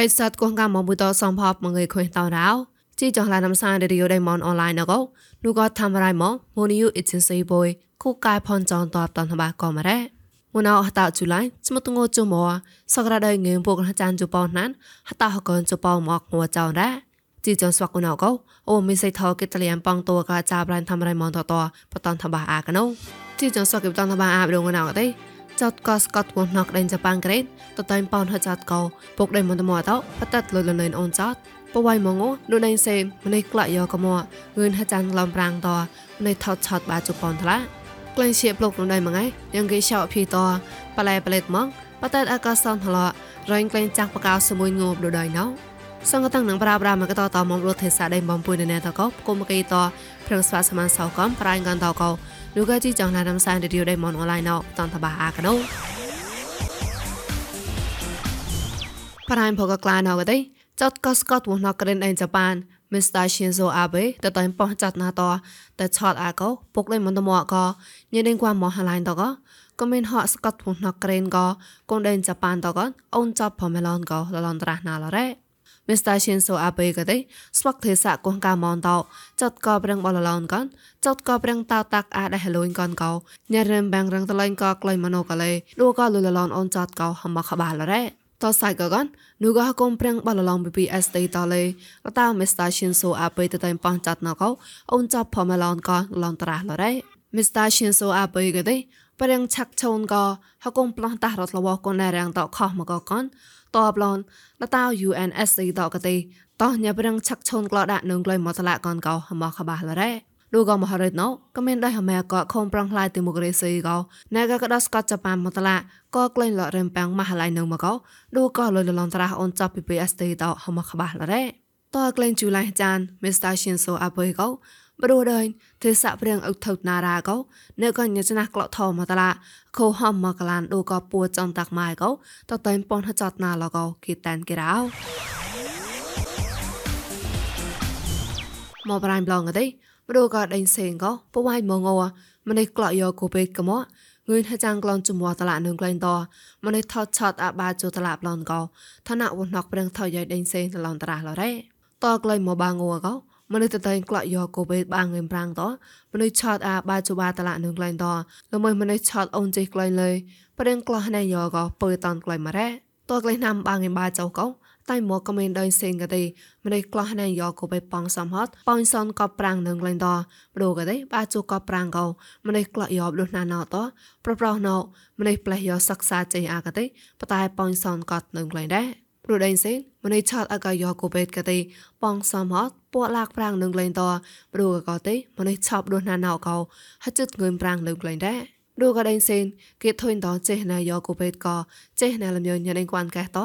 ប្រិស័តគងកាមបុតសំភពមងើយខុយតោរោជីចងឡានំសានរីយោដៃមនអនឡាញណកោនូក៏ធ្វើរៃមកមូនីយូអ៊ីជិនស៊ីបុយគូកាយផនចងតបតនបាក៏មរ៉េមូណៅអតាជូឡៃស្មតងោជុំមសក្រដៃងើពុកចានជប៉ុនណានហតាហកនជប៉ុមកងួចៅរ៉ាជីចងស្វាក់ណៅកោអូមីសៃថោកេតលៀនប៉ងតួកាចាប្រានធ្វើរៃមកតតបតនថាបាអាកណូជីចងស្វាក់កេបតនថាបាអាបដងណៅអី ចតកស្កតវណកដេញជប៉ាងក្រេតតតៃប៉ោនហចតកោពុកដេញមន្តមតោបតតលលលែនអូនចតបវៃមងនោះដេញសេម្នេះក្លាក់យកកមងឿនហចានឡំប្រាំងតម្នេះថតឆតបាជប៉ុនថ្លាក្លែងជាប្លុកនោះដៃមងៃយ៉ាងគេឆោភីតបលែប្លេតមកបតតអាកាសនថ្លរែងក្លែងចាក់បកៅសមួយងប់ដូចដៃណោ សង្កតាំងនឹងប្រាប្រាមកតតមកលុទ្ធិសាដៃបំពុយនៅណែតកោគុំកេតព្រឹងស្វាសមានសោកំប្រាញ់កន្តកោលូកាជីចងឡានំសានរីយដៃមនអនឡាញណោតន្តបាអាកណោប្រាញ់ផកក្លាណោកដៃចតកស្កតវណក្រេនអេនជប៉ានមីស្ទ័រឈិនសូអាបេតតៃប៉ោះចាត់ណាតតឆតអាកោពុកលៃមន្តមកោញេដេងគួមហឡាញតកោក៏មានហកស្កតវណក្រេនក៏កូនដេនជប៉ានតកោអូនចាប់ផមឡនក៏លលនត្រាស់ណាលរ៉េ Mr. Shinzo Abe ក៏ទេស្វកទេសាកងកាមនតោចតក៏ប្រឹងបលឡនកនចតក៏ប្រឹងតោតាក់អាចហលូនកនកោញ៉ារឹមបាំងរឹងតលែងក៏ក្លែងមណូកលេលូក៏លលឡនអូនចតក៏ហមខបាលរ៉េតោសៃកកននូក៏កុំប្រឹងបលឡង BPS តេតលេកតា Mr. Shinzo Abe ទៅតែប៉ងចាត់ណកោអូនចាប់ផមឡនក៏ឡនត្រាស់លរ៉េ Mr. Shinzo Abe ក៏ទេប្រឹងឆាក់ឆូនក៏ហកុំប្លោះតារត់លវកូនរាំងតខោះមកកន តបឡនលតា UNSC តកទេតោះញ៉ាប្រឹងឆាក់ឆូនក្លោដាក់នឹងក្លែងមកតឡាកនកោហមខបាលរ៉េលោកក៏មហរិតណូក៏មានដែរហមែក៏ខំប្រងខ្លាយទីមុខរេស៊ីក៏ណែក៏ក៏ដល់ស្កតចាប៉ាមកតឡាក៏ក្លែងលរឹមប៉ាំងមហឡៃនឹងមកក៏លោកក៏លុយលនត្រាអូនចាប់ពី PST តហមខបាលរ៉េតើក្លែងជូឡៃចាន Mr. Shinso Abe ក៏ ព្រោះដែរទេសៈព្រៀងអុកថុតណារ៉ាកោនៅក៏ញ៉ាណាក្លោថោមកតឡាខោហំមកឡានដូក៏ពួចង់តាក់ម៉ៃកោតតែប៉ុនហចតណាឡកោគីតានគេរោមកប្រៃប្លងកទេព្រោះក៏ដេញសេងកោពួយមងោម្នេះក្លោយកគូពេកកមកងឿនហចាំងក្លងជំវតឡានឹងក្លែងតម្នេះថតឆតអាបាជូតឡាប្លនកោឋានៈវណកប្រឹងថយដេញសេងតឡងតារះឡរ៉េតក្លែងមកបាងោកោ មនុស្សតតែក្លាក់យកកូបេបាងងឹមប្រាំងតមនុស្សឆតអាបាជបាតឡានឹងក្លែងតល្មើមនុស្សឆតអូនចេះក្លែងលើប្រឹងក្លោះណែយកក៏ពើតនក្លែងមករ៉េតក្លែងណាំបាងងឹមបាចៅកោតែមកក៏មានដោយសេងក៏ទេម្នេះក្លោះណែយកក៏បេប៉ងសំហត់ប៉ងសនក៏ប្រាំងនឹងក្លែងតព្រោះក៏ទេបាជូក៏ប្រាំងកោម្នេះក្លាក់យកលុះណាណោតប្រប្រោណោម្នេះផ្លេះយកសិក្សាចេះអាក៏ទេបតែប៉ងសនក៏នឹងក្លែងដែរព្រោះដេញសេនម្នេះឆតអកយកក៏បេតក៏ទេប៉ងសំហត់ពួកឡាកប្រាំងនឹងក្លែងតព្រោះក៏ទេម្នេះឆប់លុះណាណោកោហជិតងើមប្រាំងនឹងក្លែងដែរព្រោះក៏ដេញសេនគេធុញតចេះណាយកក៏បេតក៏ចេះណាលំញញ៉ានគួនកែត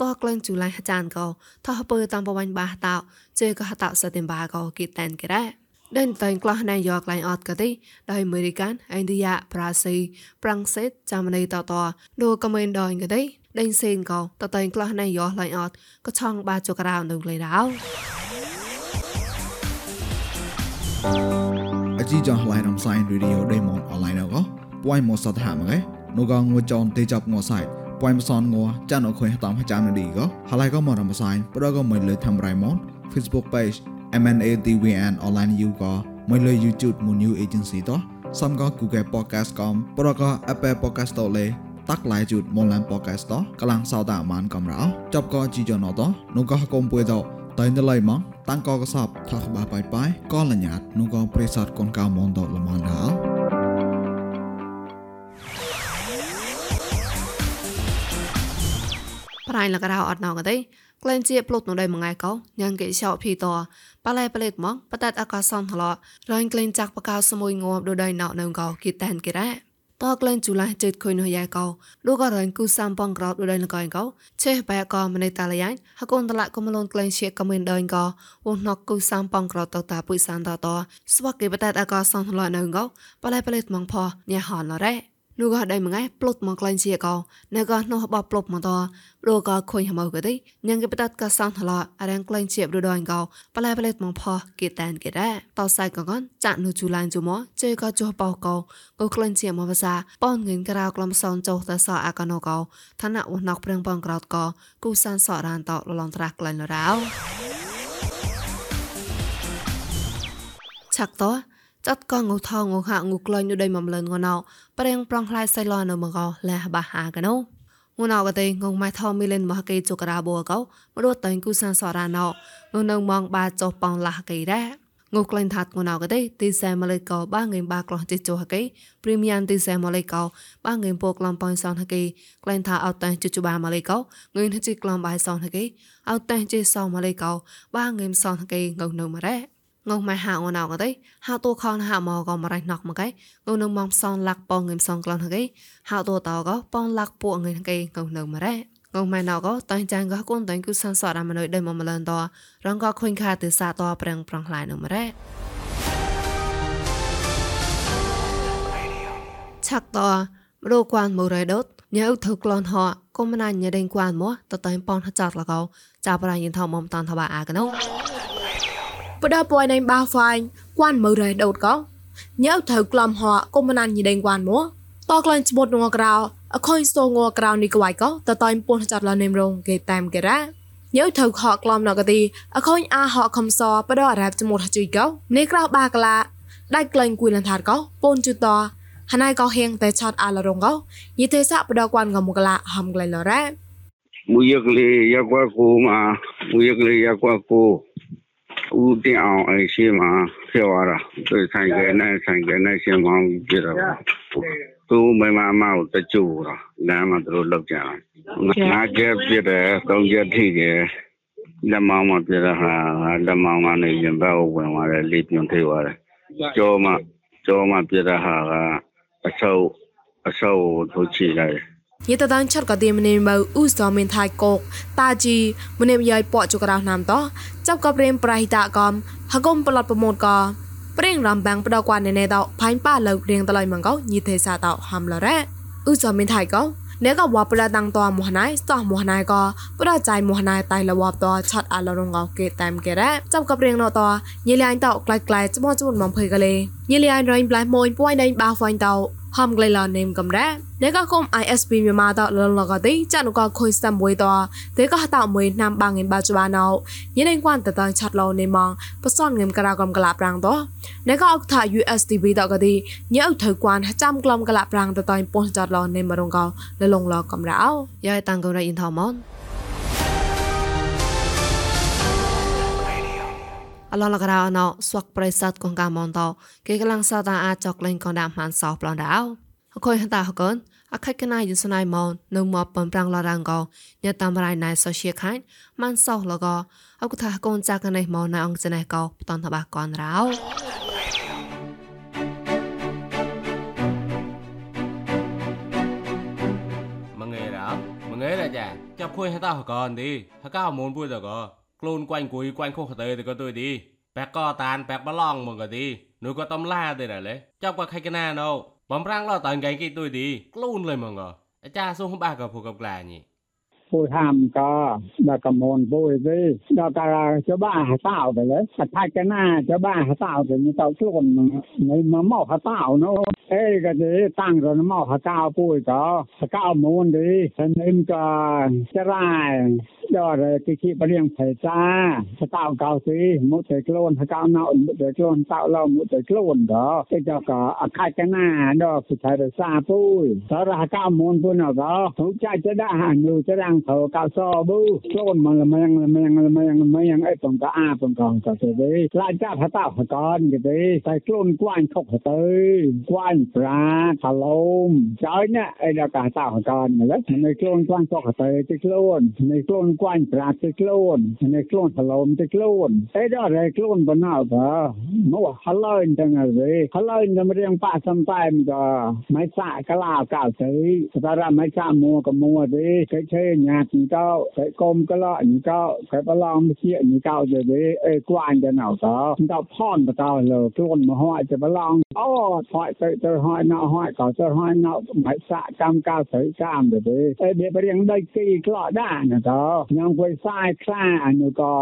តក្លែងជូឡៃចានក៏ថោះពើតាមបវាញ់បាសតោជេក៏ហតសតិមបាក៏គីតែនគេដែរដេញតែងក្លោះណែយកក្លែងអត់ក៏ទេដោយអមេរិកានឥណ្ឌាប្រាស៊ីប្រាំងសេតចាម៉ានីតតដូក៏មិនដល់ក៏ទេ ដេញសេងក៏តតែងក្លោះណែយកក្លែងអត់ក៏ឆងបាចុករោនឹងក្លែងរោអជីចងឡៃរំសាយរីឌីអូដេម៉ុនអនឡាញក៏ពួយមកសតហាមកឯនោះក៏ងួចនទេចាប់ងសៃពួយមកសនងចានអខុយតាមចាំនឌីក៏ហឡៃក៏មករំសាយប្រក៏មិនលើធ្វើរៃម៉ុន Facebook page MNATVN online you ក៏មិនលើ YouTube មួយ new agency តោះសំក៏ Google Podcast កំប្រក៏ Apple Podcast តលេ តាក់ឡៃជូតមកឡាន Podcast តកលាំងសោតាមានកំរោចប់ក៏ជីចណតនោះក៏កុំពួយតតែនៅឡៃមកតាំងក៏កសបថាក្បាបាយបាយក៏លញ្ញាតនោះក៏ប្រេសតកូនកៅមនតលមនដល់ប្រៃលករោអត់ណងទេក្លែងជាប្លុតនៅដៃមួយថ្ងៃកោញ៉ាងគេឆោភីតប៉ឡែប្លេតមកបតាត់អាកាសនហឡរងក្លែងចាក់បកៅសមួយងប់ដោយដៃណៅនៅកោគីតែនគេរ៉ា តក្លែងជូឡាចេតខុយនោះយ៉ៃកោលោកក៏រងគូសាំបងក្រោតដោយដៃណកៃកោឆេះបែកោម្នេះតាលយ៉ៃហកូនតឡាក់កុំលូនក្លែងជាកមិនដៃកោវណកគូសាំបងក្រោតតតាពុយសានតតស្វកគេបតាត់អាកាសនហឡនៅកោប៉ឡែប្លេតមកផញ៉ាហនឡរ៉េ នោះក៏ដៃមួយថ្ងៃប្លុតមកក្លែងជាកោនៅក៏នោះបោះប្លុតមកតព្រោះក៏ខុញហមកក៏ទេញ៉ាងគេបតក៏សោះឡោអរងក្លែងជាបរដងកោប្លែប្លែមកផោះគេតានគេដែរតោសៃក៏កនចាក់នោះជូឡានជុំមកជេក៏ចុះបោកោក៏ក្លែងជាមកភាសាបងងិនក្រៅក្លំសោនចុះតសអាកណូកោឋានៈឧណកប្រឹងបងក្រោតក៏គូសានសអរានតលលងត្រាស់ក្លែងលរោឆាក់តោ ចាត់កងឧថងឧហងូក្លែងនៅដីមកលឿនងណោប្រៀងប្រងខ្លាយសៃឡនៅមកលះបាហាកណោងណោកទេងងម៉ៃថោមីលិនមកគេជុករាបូកោមរុតតែងគូសានសរាណោងនៅមកបាចុះបងលះគេរ៉ាងូក្លែងថាត់ងណោកទេទីសែម៉លៃកោបាងេមបាក្លោះជិជុហគេព្រីមៀមទីសែម៉លៃកោបាងេមពកឡំប៉ៃសនហគេក្លែងថាអត់តែជិជុបាម៉លៃកោងឿនជិក្លំបាយសនហគេអត់តែជិសោម៉លៃកោបាងេមសនហគេងនៅមករ៉ា ងងម៉ែហៅអូនអងទេហៅតួខនហៅមកក៏មករៃណកមកឯងងនឹងមកសនលាក់ប៉ងងឹមសងក្លងហ្នឹងឯងហៅតួតោក៏ប៉ងលាក់ពួកងឹមគេកងនៅមករ៉េងងម៉ែណកក៏តាញ់ចាំងក៏គូនតាញ់គូសានសអរមនុយដែលមកម្លនតរងក៏ខុញខាទិសាតប្រឹងប្រងខ្លាយនៅមករ៉េឆាក់តមរូគួនមករៃដុតញ៉ៅធ្វើក្លនហោកុំណាញ់ញ៉ដេងគួនមកតតែប៉ងចតលកោចាប់រៃយិនថមមតានថាបាអាកណោ បដពួយណៃបាហ្វាញ់គួនមើរ៉េដូតកោញ៉ៅត្រូវក្លំហកុំណានញីដេងគួនមកតក្លែងស្បុតងក្រៅអខុញស្ទងក្រៅនេះក្វាយកោតតៃពុនចាត់លនេមរងគេតាមគេរ៉ាញ៉ៅត្រូវខកក្លំណកទីអខុញអាហកខំសបដរ៉ាប់ចមុតជួយកោនេះក្រៅបាក្លាដៃក្លែងគួយលនថាតកោពូនជូតហណៃកោហៀងតែឆតអាឡរងកោយីទេសៈបដគួនកមុកឡាហំក្លែងលរ៉ាមូយកលីយ៉ាក់វ៉ាគូម៉ាមូយកលីយ៉ាក់វ៉ាគូ ဦးတင်အောင်အရှိမဖြစ်သွားတာသူဆိုင်ကနဲ့ဆိုင်ကနဲ့ရှင်မောင်းပြတော့သူမမအမကိုတကြိုတာလမ်းမှာသူတို့လောက်ကြတာငါကျပြတယ်သုံးချက်ထိတယ်လက်မောင်းမှာပြတဲ့ဟာလက်မောင်းကနေရင်ဘက်ကိုဝင်သွားတယ်လေးပြုံထိသွားတယ်ကြောမှကြောမှပြတဲ့ဟာကအဆုပ်အဆုပ်ကိုထုတ်ချိလိုက် တယ်យេតតានឆាត់ក៏ទីមនេមើអ៊ូសមិនថៃកោកតាជីមនេយាយពកចក្រៅណាំតចាប់ក៏ព្រៀមប្រៃតាកំហកុំប្លត់ប្រមូតក៏ព្រៀងរំបាំងផ្ដកួននេតផាញ់ប៉ាលើរៀងតឡៃមងកោញីទេសាតហាំឡរ៉ាអ៊ូសមិនថៃកោអ្នកក៏វ៉ាប្រតាំងតមោះណៃស្តោះមោះណៃក៏ប្រចៃមោះណៃតៃលវបតឆាត់អាឡរងកោគេតាមគេរ៉ាចាប់ក៏ព្រៀងណតញីលាញ់តក្លាយក្លាយចមចមមកភ័យក៏លេញីលាញ់រៃប្លាយមួយពួយដេញបាហ្វាញ់ត ហំក្លេឡានេមកំរ៉ានេកគុំ ISP မြန်မာတော့လောလောကတိကြနုကခွိစံမွေတော့ဒေကဟတာမွေနှမ်ဘာငင်ဘာချဘာနောညနေကွမ်တတန်ချတ်လောနေမပစော့ငင်ကရာကမ်ကလာပရန်တော့នេကအောက်ထာ USDB တော့ကတိညောက်ထကွမ်ချမ်ကလမ်ကလာပရန်တတန်ပွန်ချတ်လောနေမရုံကောလလုံလောកំរោយ៉ៃតាំងកំរៃអ៊ីនថមន អឡឡករោណោស្វកប្រិស័តកងកាមនតគេកលាំងសតាអាចចកលេងកងដាមហានសោប្លនដៅអខុយហតាហកនអខិកណៃយសណៃមននៅមកបំប្រាំងឡរងកញតាមរៃណៃសូសៀខាញ់ម៉ានសោលកអកថាកូនចាកណៃមកណៃអង្គចណៃកបតនតបាកនរោមងេរ៉ាមងេរ៉ាចាចាប់ខួយហតាហកនទីហកោមូនពុយតក ខ្លួន quanh cúi quanh khô tới thì có tôi đi បែកកតានបែកបឡងមកក៏ទីនោះក៏តំឡាទេដែរលេចាប់ក៏ខៃកណាណោបំប្រាំងឡតានកៃគីទុយទីក្លូនលុយមកក៏អាចារ្យសុំបាក៏ពួកកប្លាញីពូហាំក៏ដល់កមូនពូទេដល់ការាចបាហសៅទៅលេខៃកណាចបាហសៅទៅទៅខ្លួននៃមកមកហសៅណោ អេក៏ទេតាំងទៅមកហតោពួយក៏ហកោមូនទេសនិមក៏ចរាយដល់គេគីបរៀងផ្លែចាហតោកោទីមកទៅខ្លួនហកោណៅមកទៅខ្លួនតោឡមកទៅខ្លួនក៏គេចក៏អខាកណាដល់សុថៃរសាពួយតរហកោមូនពួយណក៏ទុចាច់ដាក់ហាញូចរាំង thờ cao so bu chôn mà là mang là mang là mang là mang ấy còn cả a còn còn cả thế đấy lại cha phải tạo phải con cái đấy tại chôn quan không phải tới quan ra thà lôm chơi nè ấy là cả tạo phải con mà đấy này chôn quan không phải tới cái chôn này chôn quan ra cái chôn này chôn thà lôm cái chôn ấy đó là chôn bên nào đó nó hả lên chẳng là gì hả lên nó mới riêng ba trăm tay mà mấy xạ cái lao cào thấy ta ra mấy xạ mua cái mua đi cái chơi nhà ញកោតែកុំកលញកោតែបឡំជាញកោទៅអេគួនទៅណៅតដល់ផនបតលើខ្លួនមហោអាចបឡងអូហนปลาขลุมจอยเนี่ยไอ้ดากกาวต่ากันแล้วในกลวนกว้างตอขึ้นจะกล้นในกลวนกว้างปลาจะกล้นในกลวนขลุมจะกล้นไอ้ดอกไรกล้นบนหน้าเปล่าเมื่อขลอนจังเลยขลอนจะมาเรียงป้าสัมปายมันก็ไม่สะกะลาเก่าเตยสตาระไม่สะมัวกับมัวดิเคยเชยงานนี่ก็เคยกลมก็ละนี่ก็เคยประลองเชี่ยนี่ก็จะดิไอ้กว้างจะหนาวก็ดอกพ่อนปรเตาเลยกล้นมาห้อยจะประลองអូហើយទៅទៅហើយណោហើយក៏ទៅហើយណោមិនសាក់កម្មការស្រីកម្មទៅទេតែវារៀងដូចទីក្លោដែរណាតើខ្ញុំគួយសាយខ្លាអនុក៏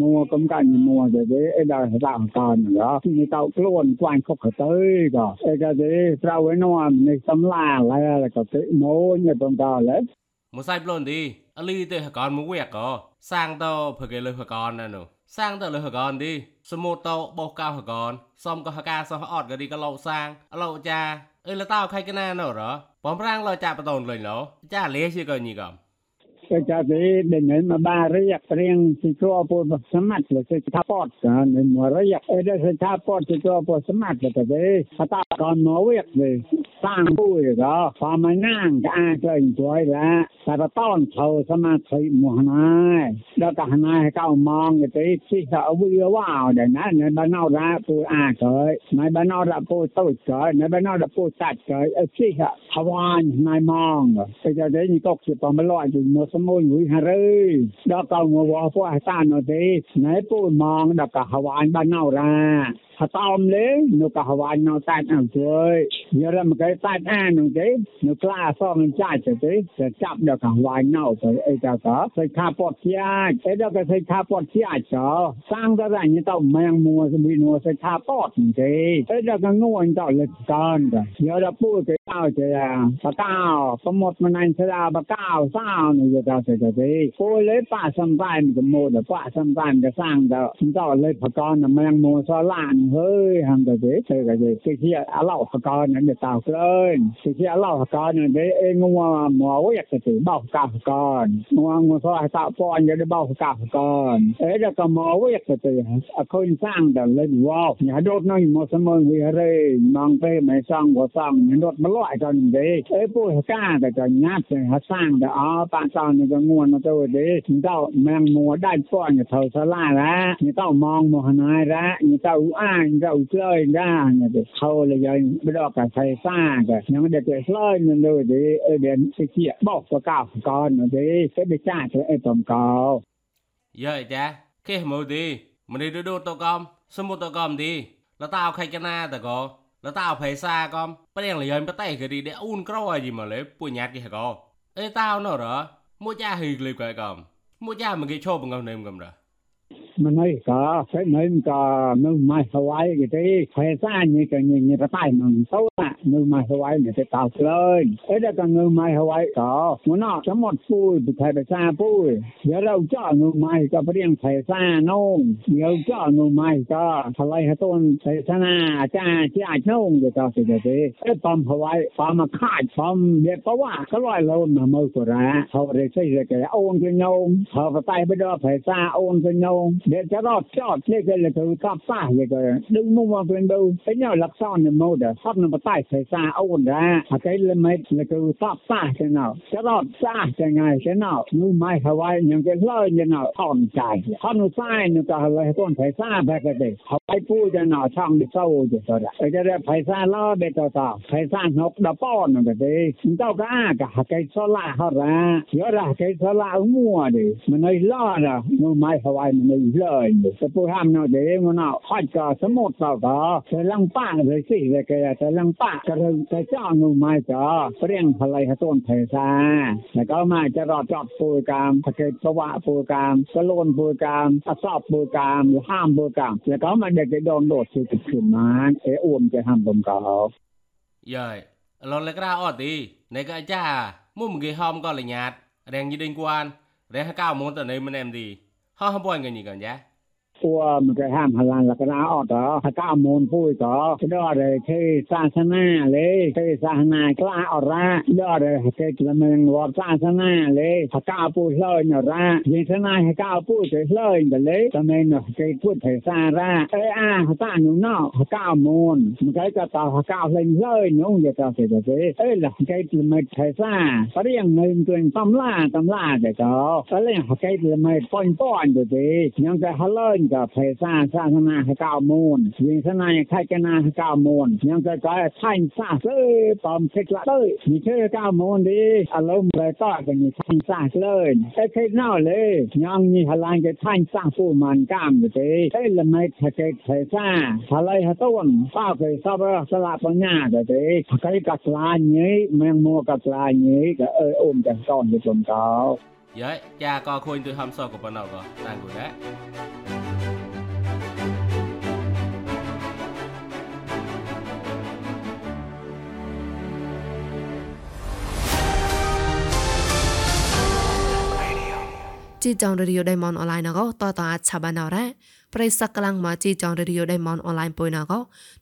មួកំកាញ់មួទៅទេអីដល់តាមតានណានេះតោខ្លួនស្វាញ់ខុកក៏ទៅក៏អីក៏ទេត្រូវឲ្យនំនេះសំឡាហើយក៏ទៅម៉ូនទៅដល់ហើយមួយសាយប្លូនទីអលីទេហកនមួយវែកក៏សាងតភើគេលើហកនណានោះ sang ទៅលើហកនទីសម៉ូតូបោះកៅហកនសំក៏ហកាសោះអត់ក៏រីក៏លោសាងលោចាអឺលតោខៃកណាណរបំប្រាំងលោចាបតូនលេងលោចាលេជាក៏ញីកំ ะดีจะจับดอกหวานนอกไปไอ้เจ้าก็ใส่ข้าปอดเทียไอ้ดอกก็ใส่ข้าปอดเทียจ้ะสร้างอะไรนี่ต้องแมงมัวสมุนนัวใส่ข้าปอดดีไอ้ดอกก็ง่วนต่อเล็กกันเยอะปูไปเอาจะปะก้าวสมมติมันนันสลาปะก้าวสาวนี่จะจะจะดีปูเลยป้าสัมปั សមួយមួយហរើដល់កោងវ៉ោពោះអាសានទេណែពូនมองដល់កហវ៉ាញ់បានណៅរ៉ាហតអមលេនៅកហវ៉ាញ់នៅសាច់អើជួយយករមកគេសាច់អានឹងទេនៅក្លាអសនឹងចាច់ទេតែចាប់ដល់កហវ៉ាញ់នៅទៅអីតើក៏សេចខាពតជាចអីដល់ក៏សេចខាពតជាចចសាងដល់ញទៅម៉ែងមួសមីនួសេចខាពតទេអីដល់ក៏ងួនទៅលឹកតានដែរយករពូគេតោជាបកោសមុទ្រមណាញ់ស្ដាបកោសោនឹងយករទៅទេពូលេប៉សំបានកមោដប៉សំបានក៏សាងដល់ទៅលេបកោណាម៉ែងមួសឡាន มองวิเรมองไปไม่สร้างบ่สร้างอย่าโดดมาลอยกันเด็กเอ้ปูกล้าแต่ก็งัดเลยสร้างแต่อ๋อปานตอนนี่ก็ง่วนมาตัวเด็กเจ้าแมงมัวได้ป้อนกับเท่าสลาแล้วนี่เจ้ามองมหนายแล้วนี่เ จ้าอ้างเจ้าเจ้ยได้เนี่ยเขาเลยยังไม่ดอกกับไฟฟ้าก็ยังไม่ได้เกิดเลยนั่นเลยเด็กเออเดี๋ยวไปเกี่ยบอกประกาศก่อนเด็กก็ได้จ้าเธอไอ้ตอมเก่า giờ cha cái mù đi mình đi đu tao con sơ mô tao con đi là tao khai cái na tao có là tao phải xa con bắt đèn là giờ bắt tay cái đi để un cái gì mà lấy bùi nhạt gì hả con ê tao nó rồi mua cha hì lì cái con mua cha mình cái chô bằng ngầm nêm cầm rồi มันไม่ก็ใช้ไม่ก็มือมาสวายก็ได้ไฟซ่านี่ก็นี่นี่ก็ใต้มันโตละมือมาสวายนี่จะตาวเลยเอ้แล้วก็มือมาสวายก็มันน่ะสมดปุ้ยไปไทยไปซ่าปุ้ย មិនអីក៏សេមិនក៏នៅម៉ៃសវ័យគេទេខែសាញនេះក៏ញញរតៃមិនសូណានៅម៉ៃសវ័យនេះទៅតោក្លើយអីដល់ក៏នៅម៉ៃសវ័យក៏មិនអត់ចាំអត់ពួយពីខែសាពួយយករៅចោនៅម៉ៃក៏ព្រៀងខែសានងយកចោនៅម៉ៃក៏ថ្លៃហតូនខែសាណាអាចារ្យជាអាចនងទៅតោសិទេអីបំសវ័យបំមកខាច់បំមានប្រវ៉ាក៏លយលូនមកមើលក៏រាហៅរេសៃរេកែអូនទៅញោមហៅបតៃបិដោខែសាអូនទៅញោម để cho nó cho thế cái là thứ cấp ba vậy cái đừng mua mà bên đâu cái nhau lạc son này mâu đó phát nó tay phải xa ôn ra à cái là mấy là thứ cấp ba thế nào cho nó xa thế này thế nào nu mai Hawaii những cái lời như nào thon dài thon nó sai nó cả là tôn phải xa về cái đấy Hawaii pu cho nó trong đi sâu vậy rồi đấy cái đấy phải xa lo để cho tao phải xa nó đã bỏ nó đấy tao cả cả cái số la họ ra nhớ ra cái số la mua đi mình nói lo ra nu mai Hawaii mình ลยส sẽ bố ham nó để mà nó hỏi cho số một tàu đó sẽ lăng ba rồi xì rồi kìa sẽ lăng ba cho thường sẽ cho người mai cho เรียงพลายต้นเทซาแล้วก็มาจะรอจอดปูกามตะเกิดสวะปูกามะโลนปูกามะสอบปูกามหรือห้ามปูกามแล้วก็มาเด็กจะโดนโดดสิบขึ้นมาเออ้วนจะห้ามผมก็ย่อยลองเล็กราอ้อดีในก็จ้ามุ่มกี่ห้อมก็เลยหยาดแรงยืดกวนแรงห้าเก้าโมงต่อในมันแอมดี 好好，不问给你个人。 ពួមិនគេហាមហឡានលក្ខណៈអត់ហ៎កមូនពួយតគេដល់ទេសាសនាលេទេសាសនាខ្លះអរ៉ាដល់ទេគេមិនវត្តសាសនាលេហកពួយលើញរ៉ាយេសនាហកពួយទៅលើញតលេតែមិនគេពួយទេសារ៉ាអេអាហតានុណោហកមូនមិនគេក៏តហកលេងលើញនោះយេតទេទេអេលគេមិនទេសាប្រៀងនៅទួញតំឡាតំឡាតែក៏តែលេងហកលេមិនប៉ុនប៉ុនទៅទេញ៉ាំតែហលើញกยังจะฮัลโหล ก็ภาษาศาสนาให้ก้าวมูลยิงสนายใครกันนาให้ก้าวมูลยังก็ก็ไทยซาเอ้ยปอมเทคละเอ้ยมีเชื่อก้าวมูลดีอารมณ์เลยต่อกันนี่ไทยซาเลยไอ้เคยน่าเลยยังมีพลังจะไทยสร้างผู้มันกล้ามอยู่ดีไอ้ละไม่ทะเกภาษาอะไรฮะต้นป้าเคยทราบสลับปัญญาก็ดีใครกักลานี้แมงมัวกักลานี้ก็เอออมกันต้อนอยู่ตรงเขา Dạ, cha có khuyên tôi hâm sơ của bọn nào có, đang của đấy. ជីចងរេឌីយ៉ូដៃមនអនឡាញណកតតអាចឆាបានណរ៉ាប្រិសកលាំងមកជីចងរេឌីយ៉ូដៃមនអនឡាញពុយណក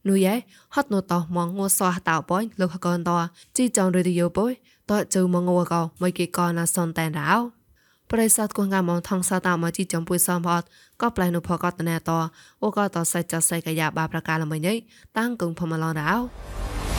នោះយ៉ែហត់នោះតមងងសោះតៅបុយលោកហកនតជីចងរេឌីយ៉ូពុយតជើមងងកមកគេកណាសនតែនរោប្រិសតគងកាមងថងសតមកជីចំពុយសំផតក៏ប្លែនុផកតណែតអូក៏តសៃចសៃកយ៉ាបាប្រកាលមិនញ៉ៃតាំងគងផមឡងរោ